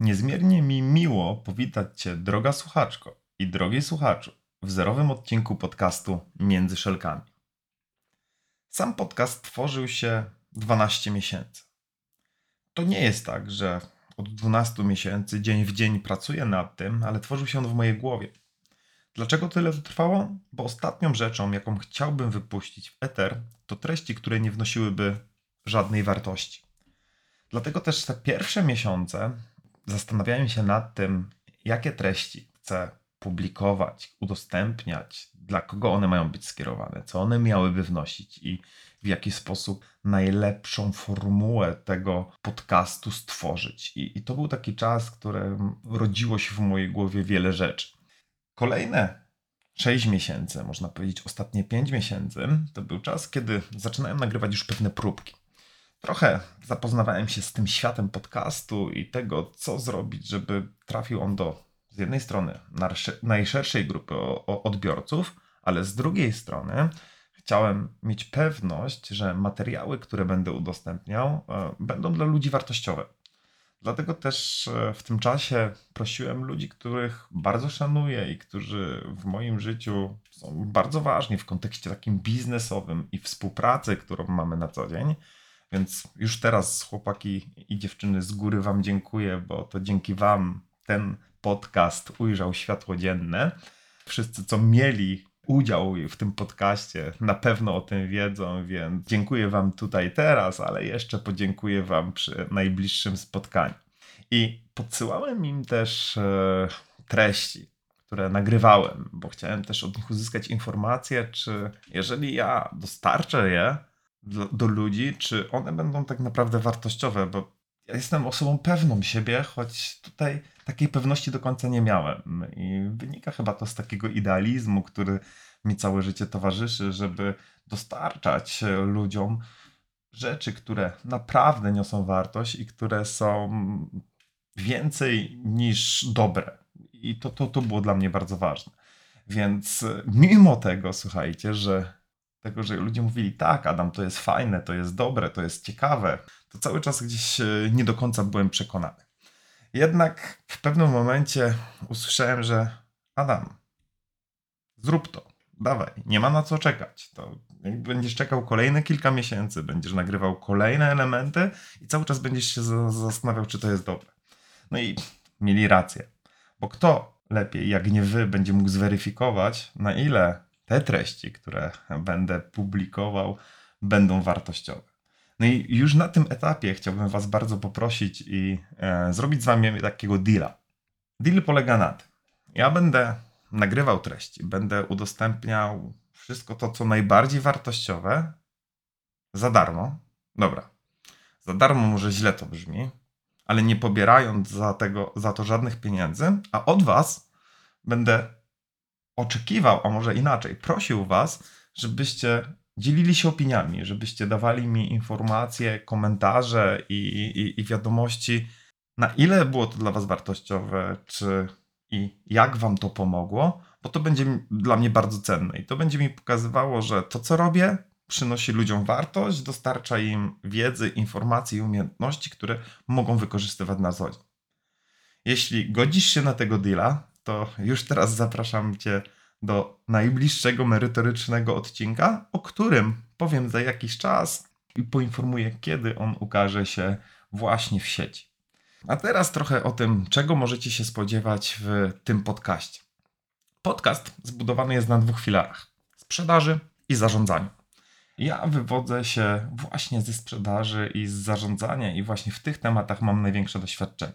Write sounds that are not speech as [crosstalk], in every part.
Niezmiernie mi miło powitać Cię, droga słuchaczko i drogi słuchaczu, w zerowym odcinku podcastu Między Szelkami. Sam podcast tworzył się 12 miesięcy. To nie jest tak, że od 12 miesięcy dzień w dzień pracuję nad tym, ale tworzył się on w mojej głowie. Dlaczego tyle to trwało? Bo ostatnią rzeczą, jaką chciałbym wypuścić w eter, to treści, które nie wnosiłyby żadnej wartości. Dlatego też te pierwsze miesiące zastanawiałem się nad tym, jakie treści chcę publikować, udostępniać, dla kogo one mają być skierowane, co one miałyby wnosić i w jaki sposób najlepszą formułę tego podcastu stworzyć. I, I, to był taki czas, który rodziło się w mojej głowie wiele rzeczy. Kolejne 6 miesięcy, można powiedzieć ostatnie 5 miesięcy, to był czas, kiedy zaczynałem nagrywać już pewne próbki. Trochę zapoznawałem się z tym światem podcastu i tego, co zrobić, żeby trafił on do z jednej strony najszerszej grupy odbiorców, ale z drugiej strony chciałem mieć pewność, że materiały, które będę udostępniał, e, będą dla ludzi wartościowe. Dlatego też e, w tym czasie prosiłem ludzi, których bardzo szanuję i którzy w moim życiu są bardzo ważni w kontekście takim biznesowym i współpracy, którą mamy na co dzień. Więc już teraz, chłopaki i dziewczyny, z góry Wam dziękuję, bo to dzięki Wam ten podcast ujrzał światło dzienne. Wszyscy, co mieli udział w tym podcaście, na pewno o tym wiedzą, więc dziękuję Wam tutaj teraz, ale jeszcze podziękuję Wam przy najbliższym spotkaniu. I podsyłałem im też e, treści, które nagrywałem, bo chciałem też od nich uzyskać informacje, czy jeżeli ja dostarczę je do, do ludzi, czy one będą tak naprawdę wartościowe, bo ja jestem osobą pewną siebie, choć tutaj takiej pewności do końca nie miałem. I wynika chyba to z takiego idealizmu, który mi całe życie towarzyszy, żeby dostarczać ludziom rzeczy, które naprawdę niosą wartość i które są więcej niż dobre. I to, to, to było dla mnie bardzo ważne. Więc mimo tego, słuchajcie, że tego, że ludzie mówili, tak, Adam, to jest fajne, to jest dobre, to jest ciekawe, to cały czas gdzieś nie do końca byłem przekonany. Jednak w pewnym momencie usłyszałem, że Adam, zrób to, dawaj, nie ma na co czekać. To jak będziesz czekał kolejne kilka miesięcy, będziesz nagrywał kolejne elementy i cały czas będziesz się zastanawiał, czy to jest dobre. No i mieli rację, bo kto lepiej, jak nie wy, będzie mógł zweryfikować, na ile te treści, które będę publikował, będą wartościowe. No i już na tym etapie chciałbym Was bardzo poprosić i e, zrobić z Wami takiego deala. Deal polega na tym. Ja będę nagrywał treści, będę udostępniał wszystko to, co najbardziej wartościowe za darmo. Dobra, za darmo może źle to brzmi, ale nie pobierając za, tego, za to żadnych pieniędzy, a od Was będę oczekiwał, a może inaczej, prosił Was, żebyście dzielili się opiniami, żebyście dawali mi informacje, komentarze i, i, i wiadomości, na ile było to dla Was wartościowe, czy i jak Wam to pomogło, bo to będzie dla mnie bardzo cenne i to będzie mi pokazywało, że to, co robię, przynosi ludziom wartość, dostarcza im wiedzy, informacji i umiejętności, które mogą wykorzystywać na co dzień. Jeśli godzisz się na tego deala, to już teraz zapraszam Cię do najbliższego merytorycznego odcinka, o którym powiem za jakiś czas i poinformuję, kiedy on ukaże się właśnie w sieci. A teraz trochę o tym, czego możecie się spodziewać w tym podcaście. Podcast zbudowany jest na dwóch filarach: sprzedaży i zarządzaniu. Ja wywodzę się właśnie ze sprzedaży i z zarządzania, i właśnie w tych tematach mam największe doświadczenie.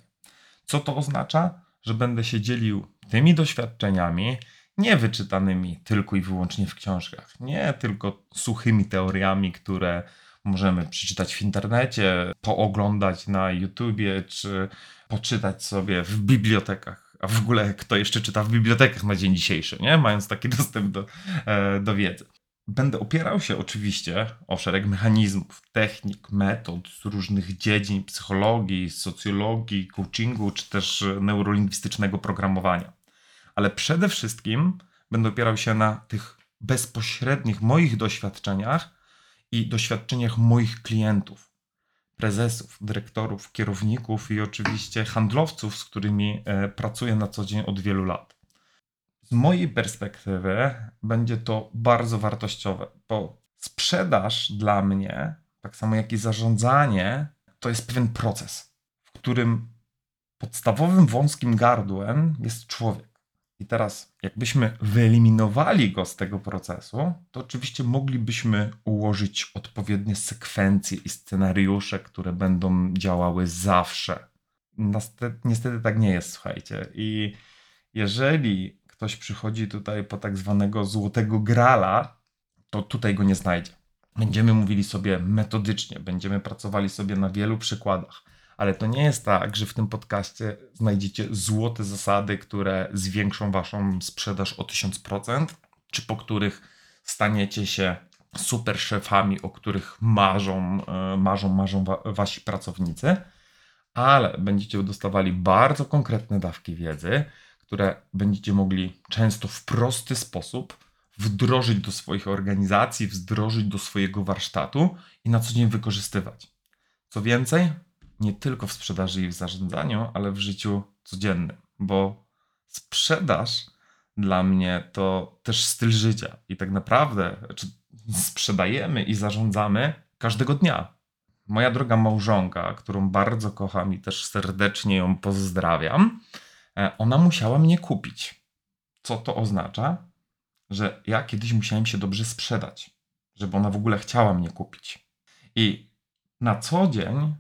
Co to oznacza? Że będę się dzielił tymi doświadczeniami, nie wyczytanymi tylko i wyłącznie w książkach, nie tylko suchymi teoriami, które możemy przeczytać w internecie, pooglądać na YouTubie, czy poczytać sobie w bibliotekach. A w ogóle kto jeszcze czyta w bibliotekach na dzień dzisiejszy, nie? Mając taki [laughs] dostęp do, e, do wiedzy. Będę opierał się oczywiście o szereg mechanizmów, technik, metod z różnych dziedzin psychologii, socjologii, coachingu czy też neurolingwistycznego programowania. Ale przede wszystkim będę opierał się na tych bezpośrednich moich doświadczeniach i doświadczeniach moich klientów, prezesów, dyrektorów, kierowników i oczywiście handlowców, z którymi e, pracuję na co dzień od wielu lat z mojej perspektywy będzie to bardzo wartościowe, bo sprzedaż dla mnie, tak samo jak i zarządzanie, to jest pewien proces, w którym podstawowym wąskim gardłem jest człowiek. I teraz, jakbyśmy wyeliminowali go z tego procesu, to oczywiście moglibyśmy ułożyć odpowiednie sekwencje i scenariusze, które będą działały zawsze. Niestety tak nie jest, słuchajcie. I jeżeli ktoś przychodzi tutaj po tak zwanego złotego grala, to tutaj go nie znajdzie. Będziemy mówili sobie metodycznie, będziemy pracowali sobie na wielu przykładach, ale to nie jest tak, że w tym podcaście znajdziecie złote zasady, które zwiększą waszą sprzedaż o 1000%, czy po których staniecie się super szefami, o których marzą, e, marzą, marzą wa wasi pracownicy, ale będziecie dostawali bardzo konkretne dawki wiedzy, które będziecie mogli często w prosty sposób wdrożyć do swoich organizacji, wdrożyć do swojego warsztatu i na co dzień wykorzystywać. Co więcej, nie tylko w sprzedaży i w zarządzaniu, ale w życiu codziennym, bo sprzedaż dla mnie to też styl życia i tak naprawdę sprzedajemy i zarządzamy każdego dnia. Moja droga małżonka, którą bardzo kocham i też serdecznie ją pozdrawiam, E, ona musiała mnie kupić. Co to oznacza? Że ja kiedyś musiałem się dobrze sprzedać, żeby ona w ogóle chciała mnie kupić. I na co dzień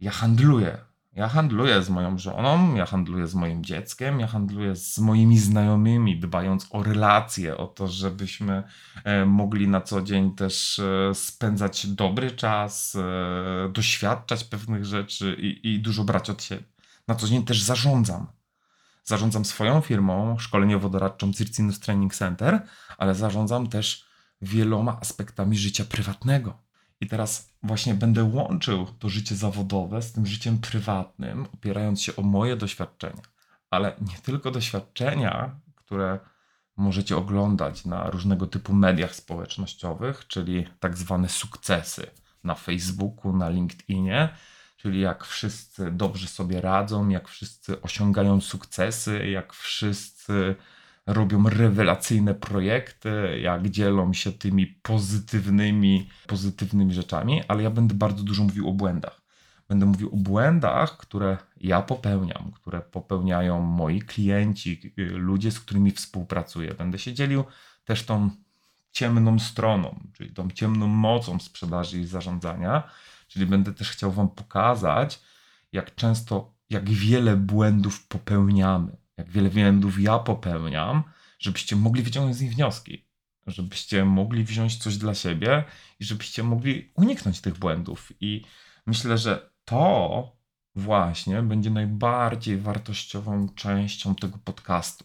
ja handluję. Ja handluję z moją żoną, ja handluję z moim dzieckiem, ja handluję z moimi znajomymi, dbając o relacje, o to, żebyśmy e, mogli na co dzień też e, spędzać dobry czas, doświadczać pewnych rzeczy i, i dużo brać od siebie. Na co dzień też zarządzam. Zarządzam swoją firmą szkoleniowo-doradczą Circinus Training Center, ale zarządzam też wieloma aspektami życia prywatnego. I teraz właśnie będę łączył to życie zawodowe z tym życiem prywatnym, opierając się o moje doświadczenia. Ale nie tylko doświadczenia, które możecie oglądać na różnego typu mediach społecznościowych, czyli tak zwane sukcesy na Facebooku, na LinkedInie, czyli jak wszyscy dobrze sobie radzą, jak wszyscy osiągają sukcesy, jak wszyscy robią rewelacyjne projekty, jak dzielą się tymi pozytywnymi, pozytywnymi rzeczami, ale ja będę bardzo dużo mówił o błędach. Będę mówił o błędach, które ja popełniam, które popełniają moi klienci, ludzie, z którymi współpracuję. Będę się dzielił też tą ciemną stroną, czyli tą ciemną mocą sprzedaży i zarządzania Czyli będę też chciał Wam pokazać, jak często, jak wiele błędów popełniamy, jak wiele błędów ja popełniam, żebyście mogli wyciągnąć z nich wnioski, żebyście mogli wziąć coś dla siebie i żebyście mogli uniknąć tych błędów. I myślę, że to właśnie będzie najbardziej wartościową częścią tego podcastu.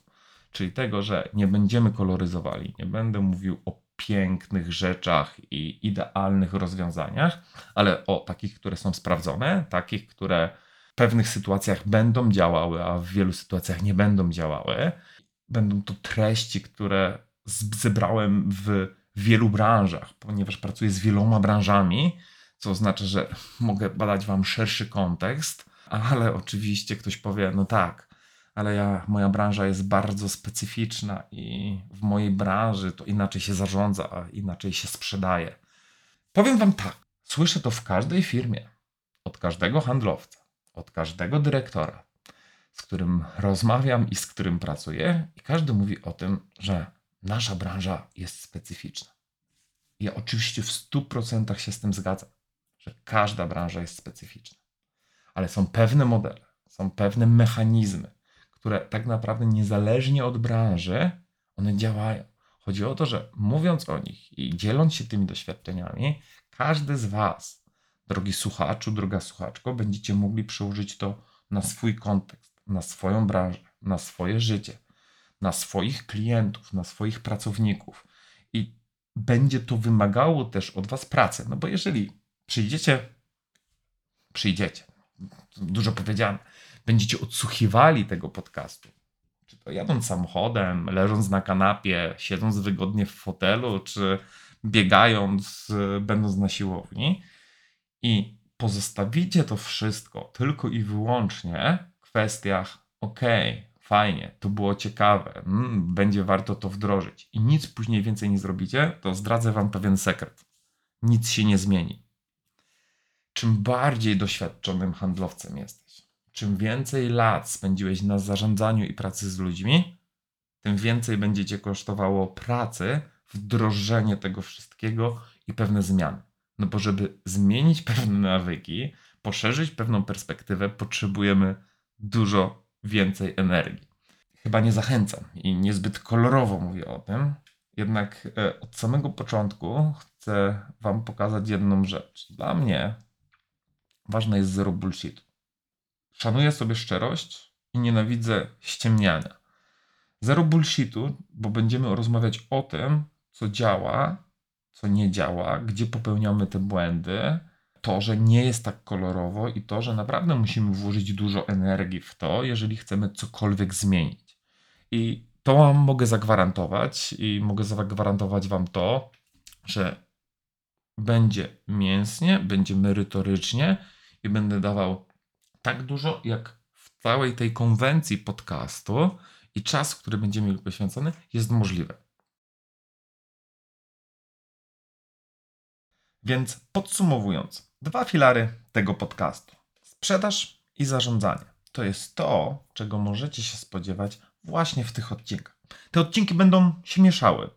Czyli tego, że nie będziemy koloryzowali, nie będę mówił o pięknych rzeczach i idealnych rozwiązaniach, ale o takich, które są sprawdzone, takich, które pewnych sytuacjach będą działały, a w wielu sytuacjach nie będą działały. Będą to treści, które zebrałem w wielu branżach, ponieważ pracuję z wieloma branżami, co oznacza, że [laughs] mogę badać Wam szerszy kontekst, ale oczywiście ktoś powie, no tak, ale ja, moja branża jest bardzo specyficzna i w mojej branży to inaczej się zarządza, a inaczej się sprzedaje. Powiem Wam tak, słyszę to w każdej firmie, od każdego handlowca, od każdego dyrektora, z którym rozmawiam i z którym pracuję, i każdy mówi o tym, że nasza branża jest specyficzna. Ja oczywiście w 100% się z tym zgadzam, że każda branża jest specyficzna, ale są pewne modele, są pewne mechanizmy, które tak naprawdę niezależnie od branży, one działają. Chodzi o to, że mówiąc o nich i dzieląc się tymi doświadczeniami, każdy z Was, drogi słuchaczu, droga słuchaczko, będziecie mogli przełożyć to na swój kontekst, na swoją branżę, na swoje życie, na swoich klientów, na swoich pracowników. I będzie to wymagało też od Was pracy. No bo jeżeli przyjdziecie, przyjdziecie, dużo powiedziane, będziecie odsłuchiwali tego podcastu, czy to jadąc samochodem, leżąc na kanapie, siedząc wygodnie w fotelu, czy biegając, będąc na siłowni i pozostawicie to wszystko tylko i wyłącznie w kwestiach, ok, fajnie, to było ciekawe, mm, będzie warto to wdrożyć i nic później więcej nie zrobicie, to zdradzę Wam pewien sekret. Nic się nie zmieni. Czym bardziej doświadczonym handlowcem jesteś, czym więcej lat spędziłeś na zarządzaniu i pracy z ludźmi, tym więcej będzie cię kosztowało pracy, wdrożenie tego wszystkiego i pewne zmiany. No bo żeby zmienić pewne nawyki, poszerzyć pewną perspektywę, potrzebujemy dużo więcej energii. Chyba nie zachęcam i niezbyt kolorowo mówię o tym, jednak e, od samego początku chcę Wam pokazać jedną rzecz. Dla mnie ważne jest zero bullshitu. Szanuję sobie szczerość i nienawidzę ściemniania. Zero bullshitu, bo będziemy rozmawiać o tym, co działa, co nie działa, gdzie popełniamy te błędy, to, że nie jest tak kolorowo i to, że naprawdę musimy włożyć dużo energii w to, jeżeli chcemy cokolwiek zmienić. I to Wam mogę zagwarantować i mogę zagwarantować Wam to, że będzie mięsnie, będzie merytorycznie i będę dawał tak dużo, jak w całej tej konwencji podcastu i czas, który będzie mi poświęcony, jest możliwe. Więc podsumowując, dwa filary tego podcastu: sprzedaż i zarządzanie. To jest to, czego możecie się spodziewać właśnie w tych odcinkach. Te odcinki będą się mieszały.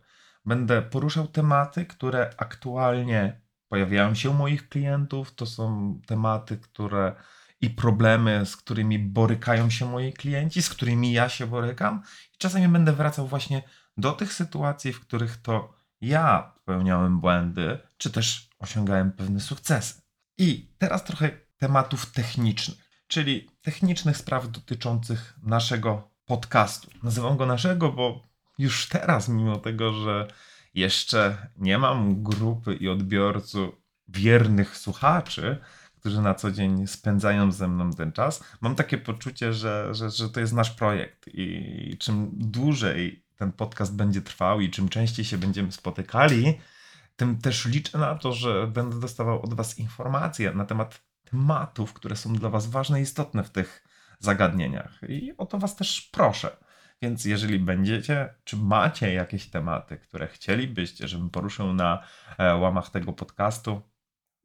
Będę poruszał tematy, które aktualnie pojawiają się u moich klientów. To są tematy, które i problemy, z którymi borykają się moi klienci, z którymi ja się borykam. I czasami będę wracał właśnie do tych sytuacji, w których to ja popełniałem błędy, czy też osiągałem pewne sukcesy. I teraz trochę tematów technicznych, czyli technicznych spraw dotyczących naszego podcastu. Nazywam go naszego, bo już teraz, mimo tego, że jeszcze nie mam grupy i odbiorców wiernych słuchaczy, którzy na co dzień spędzają ze mną ten czas, mam takie poczucie, że, że, że to jest nasz projekt i czym dłużej ten podcast będzie trwał i czym częściej się będziemy spotykali, tym też liczę na to, że będę dostawał od Was informacje na temat tematów, które są dla Was ważne i istotne w tych zagadnieniach. I o to Was też proszę. Więc jeżeli będziecie, czy macie jakieś tematy, które chcielibyście, żebym poruszył na e, łamach tego podcastu,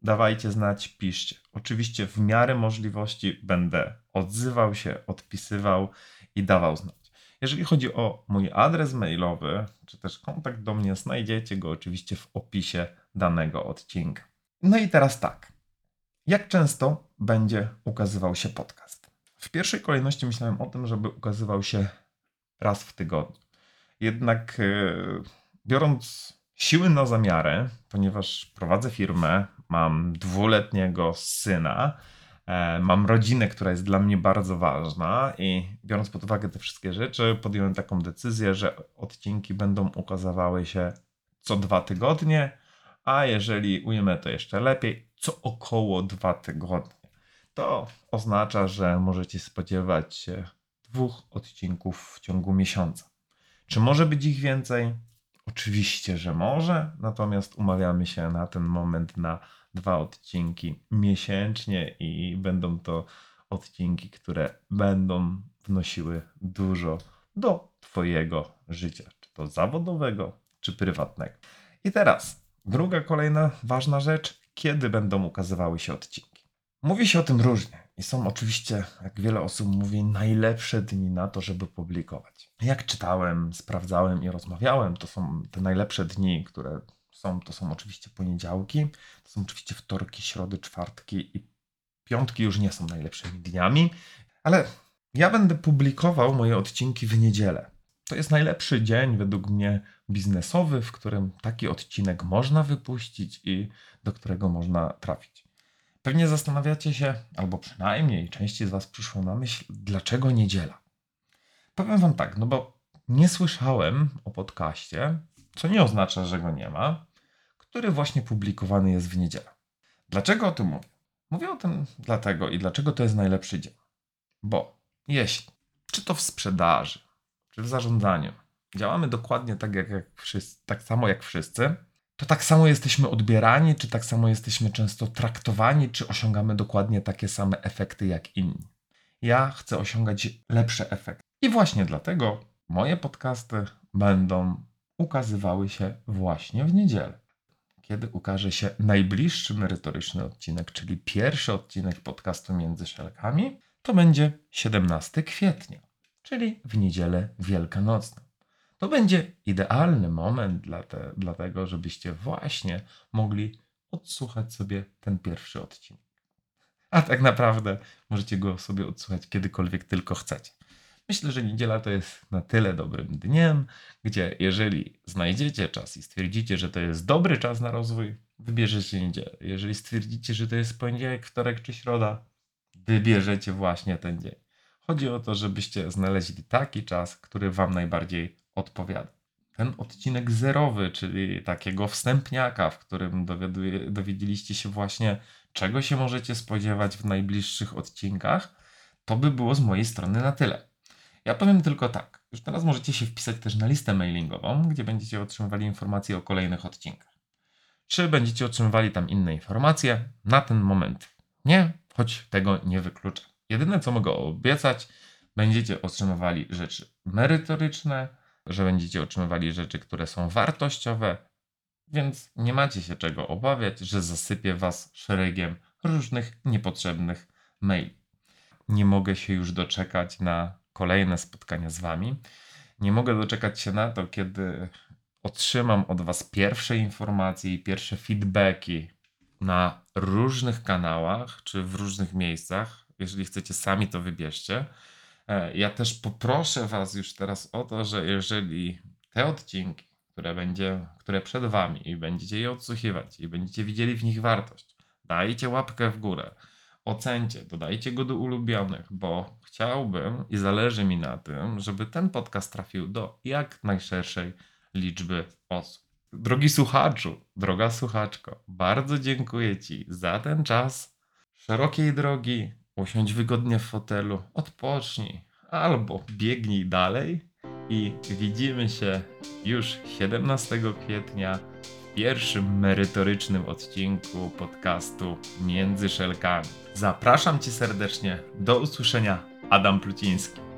dawajcie znać, piszcie. Oczywiście w miarę możliwości będę odzywał się, odpisywał i dawał znać. Jeżeli chodzi o mój adres mailowy, czy też kontakt do mnie, znajdziecie go oczywiście w opisie danego odcinka. No i teraz tak. Jak często będzie ukazywał się podcast? W pierwszej kolejności myślałem o tym, żeby ukazywał się raz w tygodniu. Jednak yy, biorąc siły na zamiary, ponieważ prowadzę firmę, mam dwuletniego syna, mam rodzinę, która jest dla mnie bardzo ważna i biorąc pod uwagę te wszystkie rzeczy, podjąłem taką decyzję, że odcinki będą ukazywały się co dwa tygodnie, a jeżeli ujmę to jeszcze lepiej, co około dwa tygodnie. To oznacza, że możecie spodziewać się dwóch odcinków w ciągu miesiąca. Czy może być ich więcej? Oczywiście, że może, natomiast umawiamy się na ten moment na dwa odcinki miesięcznie i będą to odcinki, które będą wnosiły dużo do Twojego życia, czy to zawodowego, czy prywatnego. I teraz druga kolejna ważna rzecz, kiedy będą ukazywały się odcinki. Mówi się o tym różnie i są oczywiście, jak wiele osób mówi, najlepsze dni na to, żeby publikować. Jak czytałem, sprawdzałem i rozmawiałem, to są te najlepsze dni, które Są, to są oczywiście poniedziałki, to są oczywiście wtorki, środy, czwartki i piątki już nie są najlepszymi dniami, ale ja będę publikował moje odcinki w niedzielę. To jest najlepszy dzień według mnie biznesowy, w którym taki odcinek można wypuścić i do którego można trafić. Pewnie zastanawiacie się, albo przynajmniej części z Was przyszło na myśl, dlaczego niedziela. Powiem Wam tak, no bo nie słyszałem o podcaście, co nie oznacza, że go nie ma, który właśnie publikowany jest w niedzielę. Dlaczego o tym mówię? Mówię o tym dlatego i dlaczego to jest najlepszy dzień. Bo jeśli, czy to w sprzedaży, czy w zarządzaniu, działamy dokładnie tak, jak, jak wszyscy, tak samo jak wszyscy, to tak samo jesteśmy odbierani, czy tak samo jesteśmy często traktowani, czy osiągamy dokładnie takie same efekty jak inni. Ja chcę osiągać lepsze efekty. I właśnie dlatego moje podcasty będą ukazywały się właśnie w niedzielę. Kiedy ukaże się najbliższy merytoryczny odcinek, czyli pierwszy odcinek podcastu Między Szelkami, to będzie 17 kwietnia, czyli w niedzielę wielkanocną. To będzie idealny moment dla, te, tego, żebyście właśnie mogli odsłuchać sobie ten pierwszy odcinek. A tak naprawdę możecie go sobie odsłuchać kiedykolwiek tylko chcecie. Myślę, że niedziela to jest na tyle dobrym dniem, gdzie jeżeli znajdziecie czas i stwierdzicie, że to jest dobry czas na rozwój, wybierzecie niedzielę. Jeżeli stwierdzicie, że to jest poniedziałek, wtorek czy środa, wybierzecie właśnie ten dzień. Chodzi o to, żebyście znaleźli taki czas, który Wam najbardziej odpowiada. Ten odcinek zerowy, czyli takiego wstępniaka, w którym dowiedzieliście się właśnie, czego się możecie spodziewać w najbliższych odcinkach, to by było z mojej strony na tyle. Ja powiem tylko tak. Już teraz możecie się wpisać też na listę mailingową, gdzie będziecie otrzymywali informacje o kolejnych odcinkach. Czy będziecie otrzymywali tam inne informacje? Na ten moment nie, choć tego nie wykluczę. Jedyne co mogę obiecać, będziecie otrzymywali rzeczy merytoryczne, że będziecie otrzymywali rzeczy, które są wartościowe, więc nie macie się czego obawiać, że zasypię was szeregiem różnych niepotrzebnych maili. Nie mogę się już doczekać na kolejne spotkania z wami. Nie mogę doczekać się na to, kiedy otrzymam od was pierwsze informacje i pierwsze feedbacki na różnych kanałach czy w różnych miejscach. Jeżeli chcecie sami, to wybierzcie. E, ja też poproszę Was już teraz o to, że jeżeli te odcinki, które, będzie, które przed Wami i będziecie je odsłuchiwać i będziecie widzieli w nich wartość, dajcie łapkę w górę, ocencie, dodajcie go do ulubionych, bo chciałbym i zależy mi na tym, żeby ten podcast trafił do jak najszerszej liczby osób. Drogi słuchaczu, droga słuchaczko, bardzo dziękuję Ci za ten czas. Szerokiej drogi, usiądź wygodnie w fotelu, odpocznij albo biegnij dalej i widzimy się już 17 kwietnia w pierwszym merytorycznym odcinku podcastu Między Szelkami. Zapraszam Cię serdecznie. Do usłyszenia. Adam Pluciński.